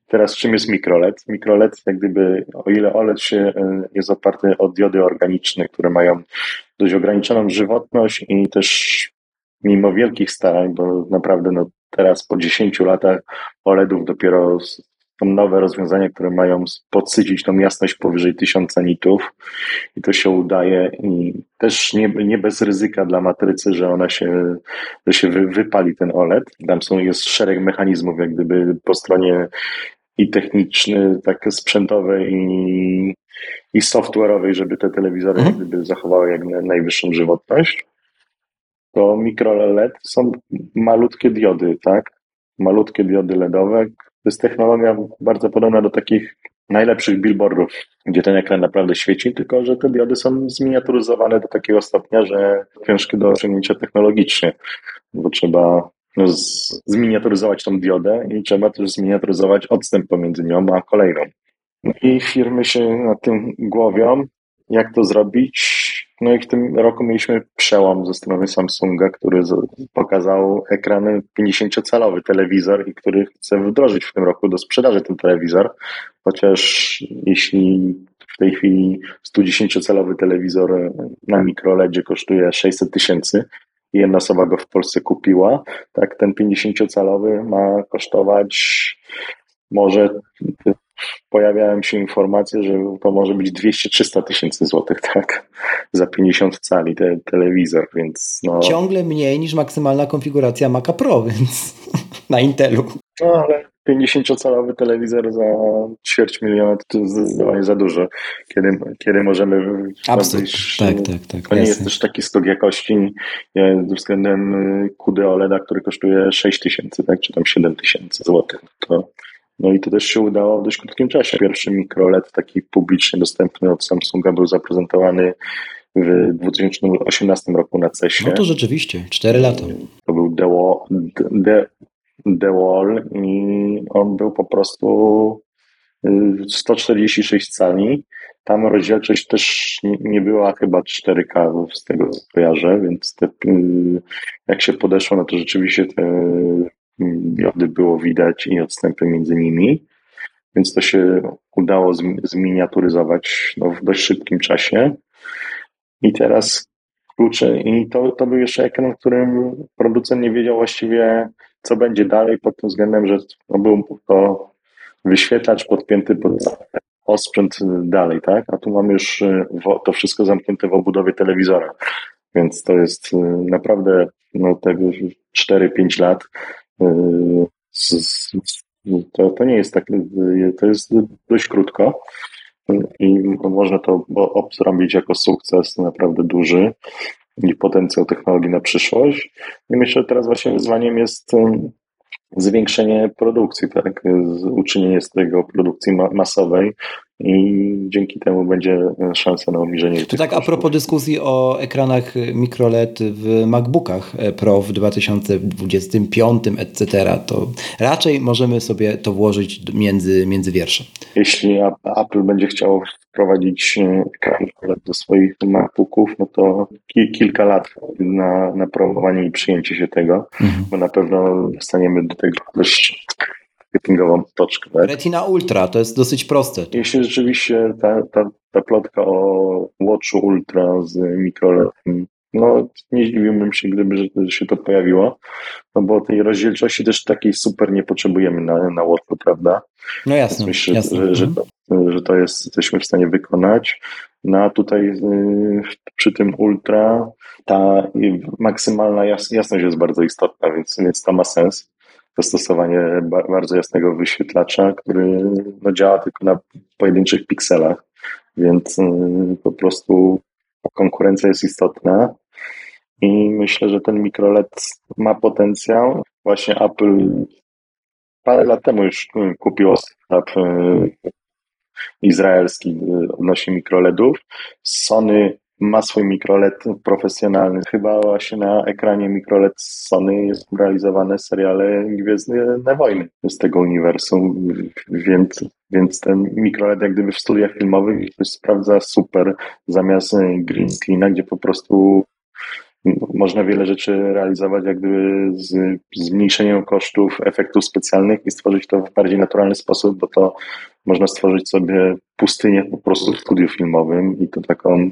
teraz czym jest mikroLED. MicroLED, jak gdyby, o ile OLED się e, jest oparty o diody organiczne, które mają dość ograniczoną żywotność i też mimo wielkich starań, bo naprawdę no, teraz po 10 latach OLEDów dopiero są nowe rozwiązania, które mają podsycić tą jasność powyżej 1000 nitów i to się udaje i też nie, nie bez ryzyka dla matrycy, że ona się, że się wy, wypali ten OLED. Tam są, jest szereg mechanizmów jak gdyby po stronie i techniczny, tak sprzętowej i, i software'owej, żeby te telewizory mhm. gdyby zachowały jak najwyższą żywotność. To mikro LED są malutkie diody, tak? Malutkie diody LEDowe, to jest technologia bardzo podobna do takich najlepszych billboardów, gdzie ten ekran naprawdę świeci, tylko że te diody są zminiaturyzowane do takiego stopnia, że ciężkie do osiągnięcia technologicznie, bo trzeba no, zminiaturyzować tą diodę i trzeba też zminiaturyzować odstęp pomiędzy nią a kolejną. No I firmy się nad tym głowią, jak to zrobić. No i w tym roku mieliśmy przełom ze strony Samsunga, który pokazał ekrany 50-calowy telewizor i który chce wdrożyć w tym roku do sprzedaży ten telewizor, chociaż jeśli w tej chwili 110-calowy telewizor na mikroLEDzie kosztuje 600 tysięcy, i jedna osoba go w Polsce kupiła, tak ten 50-calowy ma kosztować może pojawiają się informacje, że to może być 200-300 tysięcy złotych, tak? Za 50 cali te, telewizor, więc no... Ciągle mniej niż maksymalna konfiguracja Maca Pro, więc na Intelu. No ale 50-calowy telewizor za ćwierć miliona to zdecydowanie za dużo. Kiedy, kiedy możemy... Absolutnie, tak, tak, tak. To nie jest też taki skok jakości względem QD OLEDa, który kosztuje 6 tysięcy, tak? Czy tam 7 tysięcy złotych. To no i to też się udało w dość krótkim czasie. Pierwszy mikroLED taki publicznie dostępny od Samsunga był zaprezentowany w 2018 roku na CES-ie. No to rzeczywiście, 4 lata. To był The Wall, The, The Wall i on był po prostu 146 y, cali. Tam rozdzielczość też nie była chyba 4K z tego co kojarzę, więc te, y, jak się podeszło, no to rzeczywiście te diody było widać i odstępy między nimi, więc to się udało zminiaturyzować no, w dość szybkim czasie. I teraz klucze, i to, to był jeszcze ekran, w którym producent nie wiedział właściwie, co będzie dalej, pod tym względem, że no, był to wyświetlacz podpięty pod osprzęt dalej, tak? A tu mamy już y, to wszystko zamknięte w obudowie telewizora. Więc to jest y, naprawdę no, te 4-5 lat to, to nie jest tak, to jest dość krótko i można to obrobić jako sukces naprawdę duży i potencjał technologii na przyszłość. I myślę, że teraz właśnie wyzwaniem jest zwiększenie produkcji, tak? uczynienie z tego produkcji masowej i dzięki temu będzie szansa na obniżenie. To tak kosztów. a propos dyskusji o ekranach mikroLED w MacBookach Pro w 2025, etc., to raczej możemy sobie to włożyć między, między wiersze. Jeśli Apple będzie chciało wprowadzić ekran LED do swoich MacBooków, no to kilka lat na, na promowanie i przyjęcie się tego, mhm. bo na pewno staniemy do tego dość marketingową. Tak? Retina Ultra, to jest dosyć proste. Jeśli rzeczywiście ta, ta, ta plotka o Watchu Ultra z mikroLEDem, no nie zdziwiłbym się, gdyby się to pojawiło, no bo tej rozdzielczości też takiej super nie potrzebujemy na, na Watchu, prawda? No jasne. myślę, jasne. Że, że, to, że to jest, jesteśmy w stanie wykonać. No a tutaj y, przy tym Ultra ta maksymalna jasność jest bardzo istotna, więc, więc to ma sens zastosowanie bardzo jasnego wyświetlacza, który no, działa tylko na pojedynczych pikselach, więc y, po prostu konkurencja jest istotna i myślę, że ten mikroLED ma potencjał. Właśnie Apple parę lat temu już y, kupiło startup y, izraelski odnośnie mikroLEDów. Sony ma swój mikroLED profesjonalny. Chyba właśnie na ekranie mikroLED Sony jest realizowane seriale Gwiezdne Wojny z tego uniwersum, więc, więc ten mikroLED jak gdyby w studiach filmowych sprawdza super zamiast green screena, gdzie po prostu można wiele rzeczy realizować jak gdyby z zmniejszeniem kosztów efektów specjalnych i stworzyć to w bardziej naturalny sposób, bo to można stworzyć sobie pustynię po prostu w studiu filmowym i to taką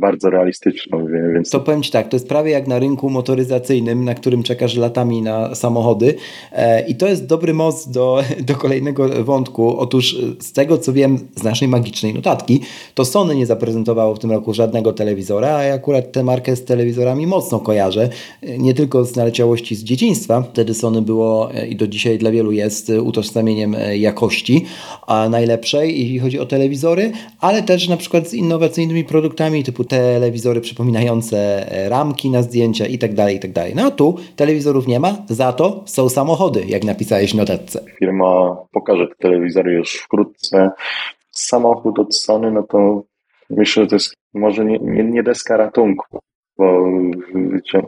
bardzo realistyczną. Więc... To powiem Ci tak, to jest prawie jak na rynku motoryzacyjnym, na którym czekasz latami na samochody e, i to jest dobry most do, do kolejnego wątku. Otóż e, z tego co wiem z naszej magicznej notatki, to Sony nie zaprezentowało w tym roku żadnego telewizora, a ja akurat tę markę z telewizorami mocno kojarzę. E, nie tylko z naleciałości z dzieciństwa, wtedy Sony było i do dzisiaj dla wielu jest utożsamieniem jakości a najlepszej, jeśli chodzi o telewizory, ale też na przykład z innowacyjnymi produktami typu telewizory przypominające ramki na zdjęcia i tak dalej, i tak. No a tu telewizorów nie ma, za to są samochody, jak napisałeś w notatce. Firma pokaże te telewizory już wkrótce. Samochód od Sony, no to myślę, że to jest może nie, nie, nie deska ratunku, bo,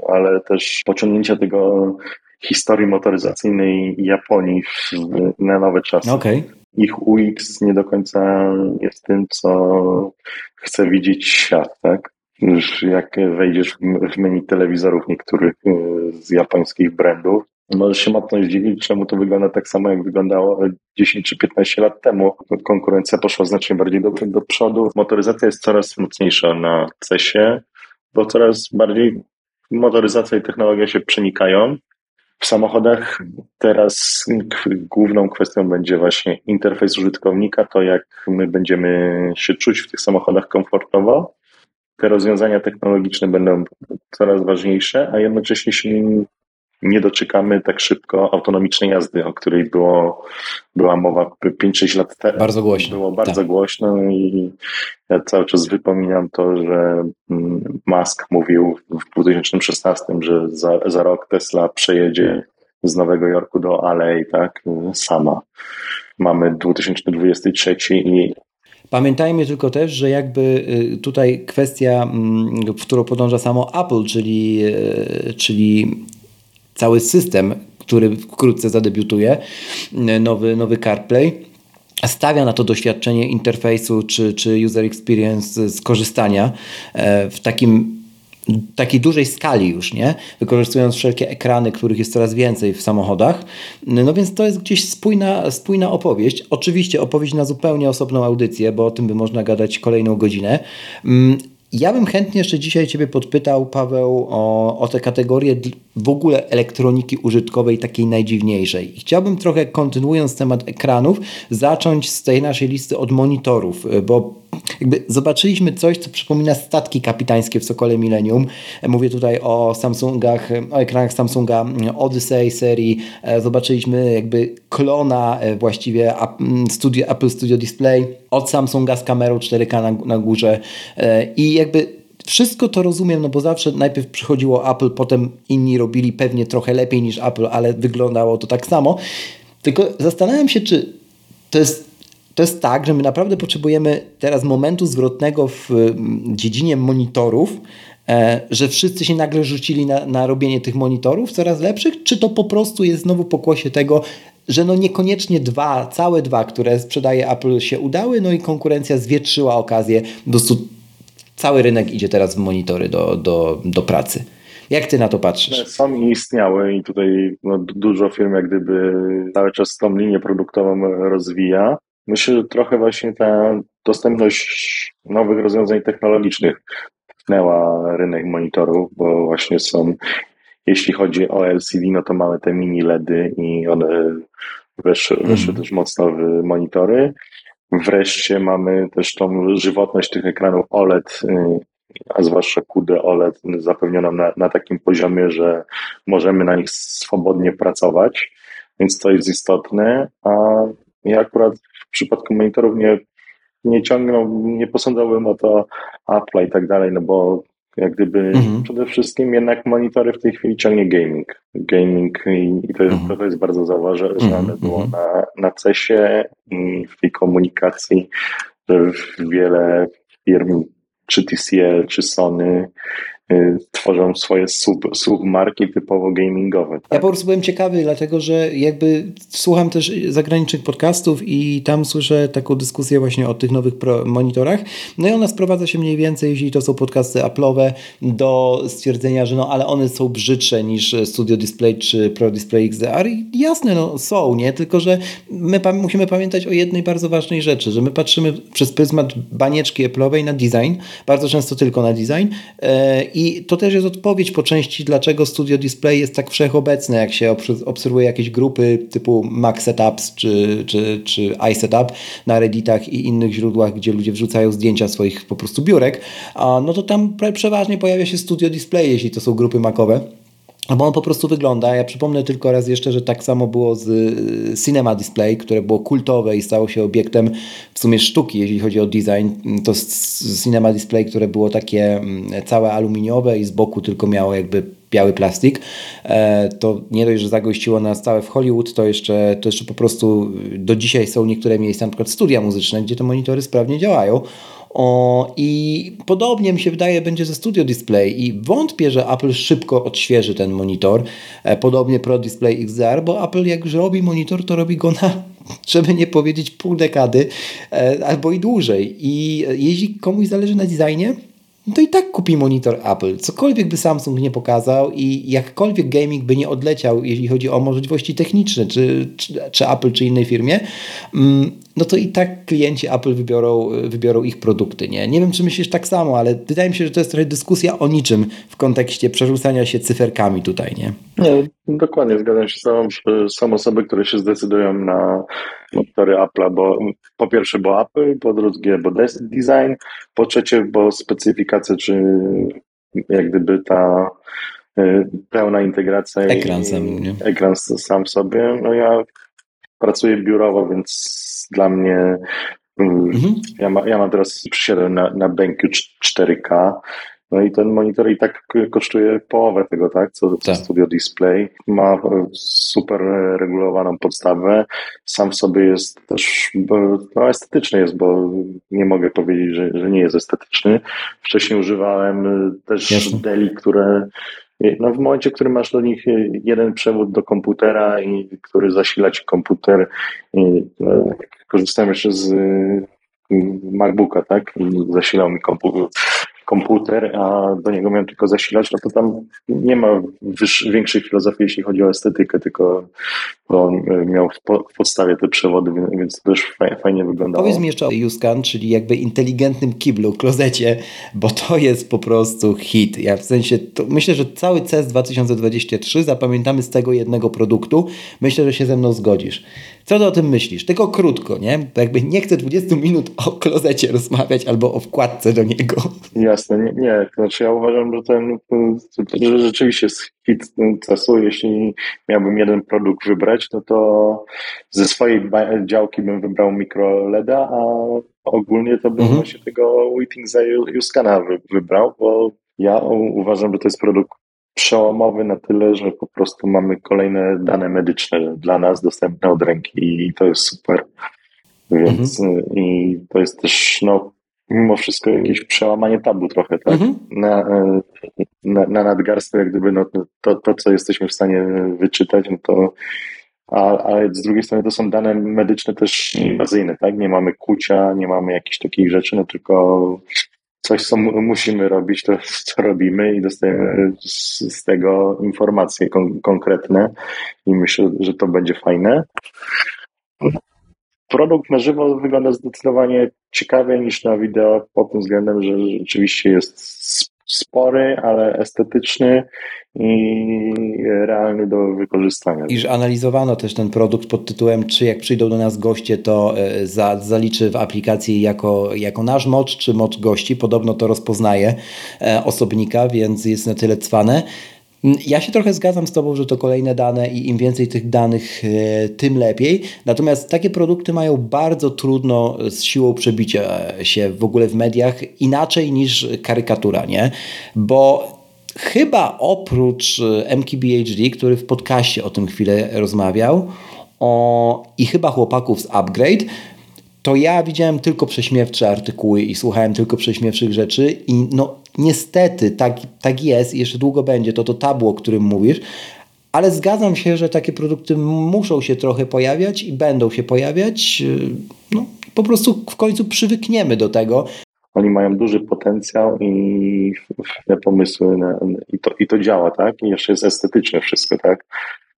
ale też pociągnięcia tego historii motoryzacyjnej Japonii w, na nowe czasy. Okay. Ich UX nie do końca jest tym, co chce widzieć świat, tak? Już jak wejdziesz w menu telewizorów niektórych e, z japońskich brandów, możesz się mocno zdziwić, czemu to wygląda tak samo, jak wyglądało 10 czy 15 lat temu. Konkurencja poszła znacznie bardziej do, do przodu. Motoryzacja jest coraz mocniejsza na CESie, bo coraz bardziej motoryzacja i technologia się przenikają. W samochodach teraz główną kwestią będzie właśnie interfejs użytkownika, to jak my będziemy się czuć w tych samochodach komfortowo. Te rozwiązania technologiczne będą coraz ważniejsze, a jednocześnie się nie doczekamy tak szybko autonomicznej jazdy, o której było, była mowa 5-6 lat temu. Bardzo głośno. Było bardzo tak. głośno i ja cały czas wypominam to, że mm, Musk mówił w 2016, że za, za rok Tesla przejedzie z Nowego Jorku do LA, tak, sama. Mamy 2023 i Pamiętajmy tylko też, że jakby y, tutaj kwestia, mm, w którą podąża samo Apple, czyli, y, czyli cały system, który wkrótce zadebiutuje, nowy, nowy CarPlay, stawia na to doświadczenie interfejsu czy, czy user experience skorzystania e, w takim takiej dużej skali już, nie? Wykorzystując wszelkie ekrany, których jest coraz więcej w samochodach. No więc to jest gdzieś spójna, spójna opowieść. Oczywiście opowieść na zupełnie osobną audycję, bo o tym by można gadać kolejną godzinę. Ja bym chętnie jeszcze dzisiaj Ciebie podpytał, Paweł, o, o te kategorie w ogóle elektroniki użytkowej, takiej najdziwniejszej. Chciałbym trochę, kontynuując temat ekranów, zacząć z tej naszej listy od monitorów, bo jakby zobaczyliśmy coś, co przypomina statki kapitańskie w Sokole Millennium. Mówię tutaj o Samsungach, o ekranach Samsunga Odyssey serii. Zobaczyliśmy jakby klona e, właściwie Studio, Apple Studio Display od Samsunga z kamerą 4K na, na górze e, i jakby wszystko to rozumiem, no bo zawsze najpierw przychodziło Apple, potem inni robili pewnie trochę lepiej niż Apple, ale wyglądało to tak samo. Tylko zastanawiam się, czy to jest to jest tak, że my naprawdę potrzebujemy teraz momentu zwrotnego w mm, dziedzinie monitorów, e, że wszyscy się nagle rzucili na, na robienie tych monitorów coraz lepszych, czy to po prostu jest znowu pokłosie tego, że no niekoniecznie dwa, całe dwa, które sprzedaje Apple się udały, no i konkurencja zwietrzyła okazję, po prostu cały rynek idzie teraz w monitory do, do, do pracy. Jak ty na to patrzysz? Są i istniały i tutaj no, dużo firm jak gdyby cały czas tą linię produktową rozwija. Myślę, że trochę właśnie ta dostępność nowych rozwiązań technologicznych tknęła rynek monitorów, bo właśnie są, jeśli chodzi o LCD, no to mamy te mini LEDy i one weszły, weszły mm. też mocno w monitory. Wreszcie mamy też tą żywotność tych ekranów OLED, y, a zwłaszcza QD OLED zapewnioną na, na takim poziomie, że możemy na nich swobodnie pracować, więc to jest istotne, a ja akurat przypadku monitorów nie, nie ciągną, nie posądzałbym o to Apple i tak dalej, no bo jak gdyby mhm. przede wszystkim jednak monitory w tej chwili ciągnie gaming. Gaming i, i to, jest, mhm. to jest bardzo zauważalne mhm. było mhm. na, na CESie i w tej komunikacji, że wiele firm, czy TCL, czy Sony, tworzą swoje sub, submarki typowo gamingowe. Tak? Ja po prostu byłem ciekawy, dlatego że jakby słucham też zagranicznych podcastów i tam słyszę taką dyskusję właśnie o tych nowych monitorach. No i ona sprowadza się mniej więcej, jeśli to są podcasty Apple'owe, do stwierdzenia, że no ale one są brzydsze niż Studio Display czy Pro Display XDR. I jasne, no są, nie? Tylko, że my pa musimy pamiętać o jednej bardzo ważnej rzeczy, że my patrzymy przez pryzmat banieczki Apple'owej na design, bardzo często tylko na design yy, i to też jest odpowiedź po części, dlaczego Studio Display jest tak wszechobecne, jak się obserwuje jakieś grupy typu Mac Setups czy, czy, czy iSetup na Redditach i innych źródłach, gdzie ludzie wrzucają zdjęcia swoich po prostu biurek, no to tam przeważnie pojawia się Studio Display, jeśli to są grupy Macowe. No bo on po prostu wygląda. Ja przypomnę tylko raz jeszcze, że tak samo było z y, Cinema Display, które było kultowe i stało się obiektem w sumie sztuki, jeśli chodzi o design. To Cinema Display, które było takie mm, całe aluminiowe i z boku tylko miało jakby biały plastik, e, to nie dość, że zagościło nas całe w Hollywood, to jeszcze, to jeszcze po prostu do dzisiaj są niektóre miejsca, przykład studia muzyczne, gdzie te monitory sprawnie działają. O, I podobnie mi się wydaje będzie ze Studio Display i wątpię, że Apple szybko odświeży ten monitor. E, podobnie Pro Display XDR, bo Apple jak już robi monitor, to robi go na, żeby nie powiedzieć pół dekady e, albo i dłużej. I jeśli komuś zależy na designie, no to i tak kupi monitor Apple. Cokolwiek by Samsung nie pokazał i jakkolwiek gaming by nie odleciał, jeśli chodzi o możliwości techniczne, czy, czy, czy Apple, czy innej firmie, mm, no to i tak klienci Apple wybiorą, wybiorą ich produkty. Nie? nie wiem, czy myślisz tak samo, ale wydaje mi się, że to jest trochę dyskusja o niczym w kontekście przerzucania się cyferkami tutaj. Nie, nie dokładnie, zgadzam się tobą. Są osoby, które się zdecydują na monitory Apple'a, bo po pierwsze, bo Apple, po drugie, bo design, po trzecie, bo specyfikacja, czy jak gdyby ta y, pełna integracja. Ekran sam, nie? Ekran sam sobie. No ja pracuję biurowo, więc dla mnie mm, mhm. ja, ma, ja mam teraz przysiadłem na, na BenQ 4K no i ten monitor i tak kosztuje połowę tego, tak, co tak. Studio Display. Ma super regulowaną podstawę. Sam w sobie jest też, no estetyczny jest, bo nie mogę powiedzieć, że, że nie jest estetyczny. Wcześniej używałem też Jasne. Deli, które no w momencie, w którym masz do nich jeden przewód do komputera i który zasila ci komputer, i, no, korzystałem jeszcze z MacBooka, tak? I zasilał mi komputer komputer, a do niego miałem tylko zasilać, no to tam nie ma większej filozofii, jeśli chodzi o estetykę, tylko on e, miał w, podstawie te przewody, więc to też fajnie wyglądało. Powiedz mi jeszcze o YouScan, czyli jakby inteligentnym kiblu, klozecie, bo to jest po prostu hit. Ja w sensie, myślę, że cały CES 2023 zapamiętamy z tego jednego produktu. Myślę, że się ze mną zgodzisz. Co ty o tym myślisz? Tylko krótko, nie? Bo jakby nie chcę 20 minut o klozecie rozmawiać albo o wkładce do niego. Jasne, nie, nie. Znaczy ja uważam, że ten że rzeczywiście jest hit CES-u. Jeśli miałbym jeden produkt wybrać, no to ze swojej działki bym wybrał mikro LEDa, a ogólnie to bym mhm. właśnie tego Waiting za Juskana wybrał, bo ja uważam, że to jest produkt przełomowy na tyle, że po prostu mamy kolejne dane medyczne dla nas dostępne od ręki i to jest super. Więc mhm. i to jest też no, mimo wszystko jakieś przełamanie tabu trochę, tak? Mhm. Na, na, na nadgarstku jak gdyby no, to, to, co jesteśmy w stanie wyczytać, no to a, ale z drugiej strony to są dane medyczne też inwazyjne, tak? Nie mamy kucia, nie mamy jakichś takich rzeczy, no tylko coś, co musimy robić, to co robimy i dostajemy z, z tego informacje kon konkretne i myślę, że to będzie fajne. Produkt na żywo wygląda zdecydowanie ciekawiej niż na wideo pod tym względem, że rzeczywiście jest spory, ale estetyczny i realny do wykorzystania. Iż analizowano też ten produkt pod tytułem, czy jak przyjdą do nas goście, to e, za, zaliczy w aplikacji jako, jako nasz mocz, czy mocz gości. Podobno to rozpoznaje e, osobnika, więc jest na tyle cwane. Mm, ja się trochę zgadzam z Tobą, że to kolejne dane i im więcej tych danych, e, tym lepiej. Natomiast takie produkty mają bardzo trudno z siłą przebicia się w ogóle w mediach inaczej niż karykatura, nie? Bo chyba oprócz e, MKBHD, który w podcaście o tym chwilę rozmawiał, o, i chyba chłopaków z Upgrade, to ja widziałem tylko prześmiewcze artykuły i słuchałem tylko prześmiewczych rzeczy i no niestety tak, tak jest i jeszcze długo będzie to to tabu, o którym mówisz, ale zgadzam się, że takie produkty muszą się trochę pojawiać i będą się pojawiać. No, po prostu w końcu przywykniemy do tego. Oni mają duży potencjał i te pomysły na, i, to, i to działa, tak? I jeszcze jest estetyczne wszystko, tak?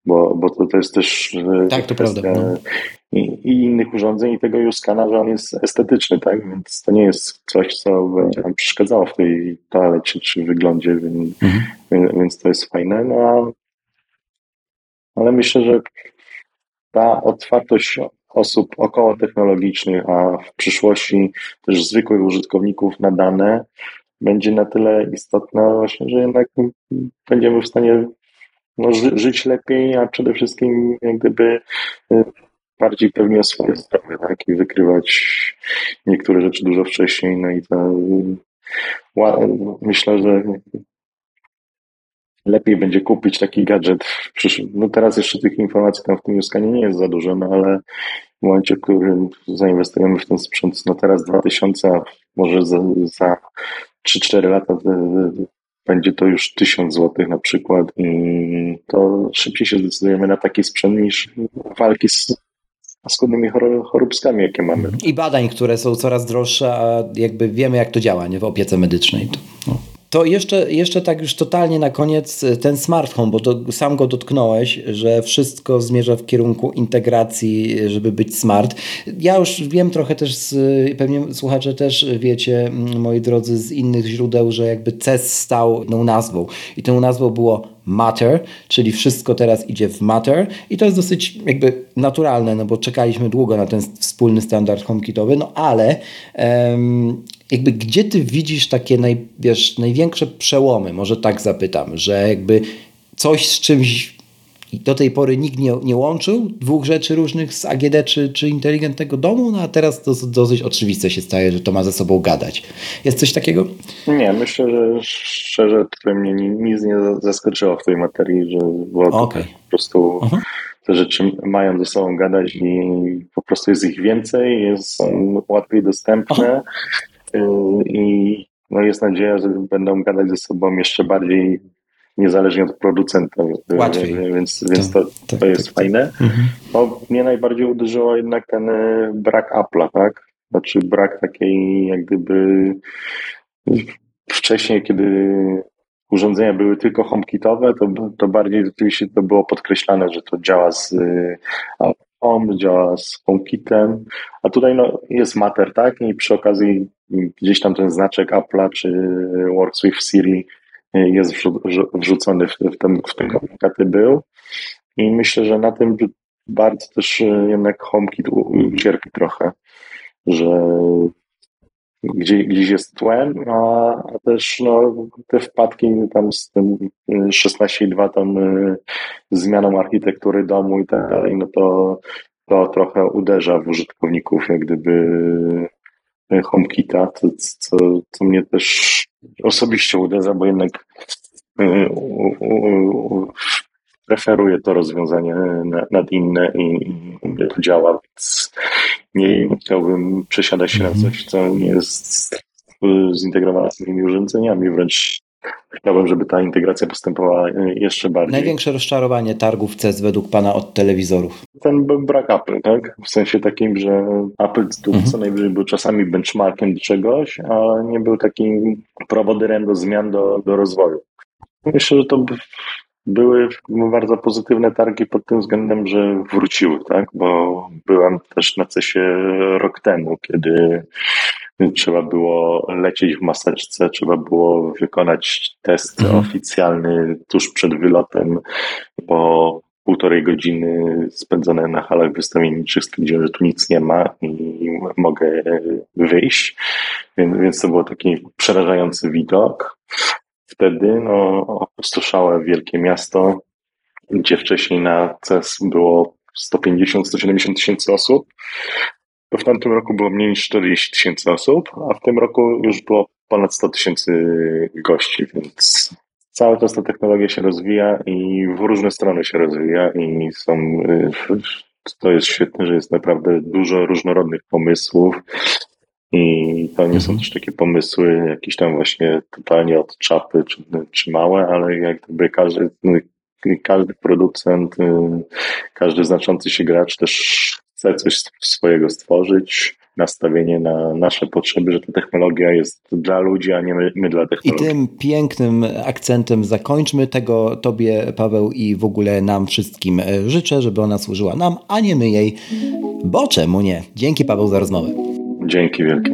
Bo, bo to, to jest też tak, to prawda, no. I, i, innych urządzeń i tego Juskana, że on jest estetyczny, tak? Więc to nie jest coś, co będzie nam przeszkadzało w tej toalecie czy wyglądzie, więc, mhm. więc to jest fajne. No, ale myślę, że ta otwartość osób około technologicznych, a w przyszłości też zwykłych użytkowników na dane będzie na tyle istotna właśnie, że jednak będziemy w stanie no, ży, żyć lepiej, a przede wszystkim jak gdyby y, bardziej pewnie o swoje zdrowie, tak? I wykrywać niektóre rzeczy dużo wcześniej. No i to myślę, że lepiej będzie kupić taki gadżet. No teraz jeszcze tych informacji tam w tym Juskanie nie jest za dużo, no ale w momencie, w którym zainwestujemy w ten sprzęt, no teraz 2000, a może za, za 3-4 lata będzie to już 1000 zł na przykład to szybciej się zdecydujemy na taki sprzęt niż walki z składnymi choróbskami, jakie mamy. I badań, które są coraz droższe, a jakby wiemy, jak to działa nie? w opiece medycznej. No. To jeszcze, jeszcze tak już totalnie na koniec e, ten smart home, bo to sam go dotknąłeś, że wszystko zmierza w kierunku integracji, żeby być smart. Ja już wiem trochę też, z, pewnie słuchacze też wiecie, moi drodzy, z innych źródeł, że jakby CES stał tą nazwą. I tą nazwą było Matter, czyli wszystko teraz idzie w Matter. I to jest dosyć jakby naturalne, no bo czekaliśmy długo na ten wspólny standard HomeKitowy, no ale um, jakby gdzie ty widzisz takie naj, wiesz, największe przełomy, może tak zapytam, że jakby coś z czymś do tej pory nikt nie, nie łączył dwóch rzeczy różnych z AGD czy, czy inteligentnego domu, no a teraz to dosyć oczywiste się staje, że to ma ze sobą gadać. Jest coś takiego? Nie, myślę, że szczerze tutaj mnie nic nie zaskoczyło w tej materii, że było okay. po prostu uh -huh. te rzeczy mają ze sobą gadać i po prostu jest ich więcej, jest łatwiej dostępne. -huh i no jest nadzieja, że będą gadać ze sobą jeszcze bardziej niezależnie od producenta. Łatwiej. Więc, więc to, to, to jest fajne. Mhm. No, mnie najbardziej uderzyło jednak ten e, brak Apple'a, tak? Znaczy brak takiej jak gdyby wcześniej, kiedy urządzenia były tylko HomeKitowe, to, to bardziej rzeczywiście to było podkreślane, że to działa z Home, działa z HomeKitem, a tutaj no, jest Matter, tak? I przy okazji gdzieś tam ten znaczek Apple'a czy Works with Siri jest wrzucony w, w, ten, w te komunikaty był. I myślę, że na tym bardzo też jednak HomeKit cierpi trochę, że gdzie, gdzieś jest tłem, a, a też no, te wpadki tam z tym 16.2 tam y, zmianą architektury domu i tak dalej, no to, to trochę uderza w użytkowników jak gdyby HomeKita, co, co, co mnie też osobiście uderza, bo jednak y, preferuję to rozwiązanie nad inne i, i to działa, więc nie chciałbym przesiadać się na mhm. coś, co nie jest zintegrowane z innymi urządzeniami, wręcz chciałbym, żeby ta integracja postępowała jeszcze bardziej. Największe rozczarowanie targów CES według Pana od telewizorów? Ten brak Apple, tak? W sensie takim, że Apple tu mhm. co najwyżej był czasami benchmarkiem do czegoś, a nie był takim prowodyrem do zmian, do, do rozwoju. Myślę, że to były bardzo pozytywne targi pod tym względem, że wróciły, tak? Bo byłem też na CESie rok temu, kiedy trzeba było lecieć w maseczce, trzeba było wykonać test mhm. oficjalny tuż przed wylotem, po półtorej godziny spędzone na halach wystawienniczych stwierdziłem, że tu nic nie ma i mogę wyjść, więc, więc to był taki przerażający widok. Wtedy no, opustoszałe wielkie miasto, gdzie wcześniej na CES było 150-170 tysięcy osób. To w tamtym roku było mniej niż 40 tysięcy osób, a w tym roku już było ponad 100 tysięcy gości, więc cały czas ta technologia się rozwija i w różne strony się rozwija i są to jest świetne, że jest naprawdę dużo różnorodnych pomysłów i to nie są mhm. też takie pomysły jakieś tam właśnie totalnie od czapy czy, czy małe, ale jak gdyby każdy, każdy producent, y, każdy znaczący się gracz też chce coś swojego stworzyć, nastawienie na nasze potrzeby, że ta technologia jest dla ludzi, a nie my, my dla technologii. I tym pięknym akcentem zakończmy tego Tobie, Paweł, i w ogóle nam wszystkim życzę, żeby ona służyła nam, a nie my jej, bo czemu nie? Dzięki Paweł za rozmowę. Dzięki wielkie.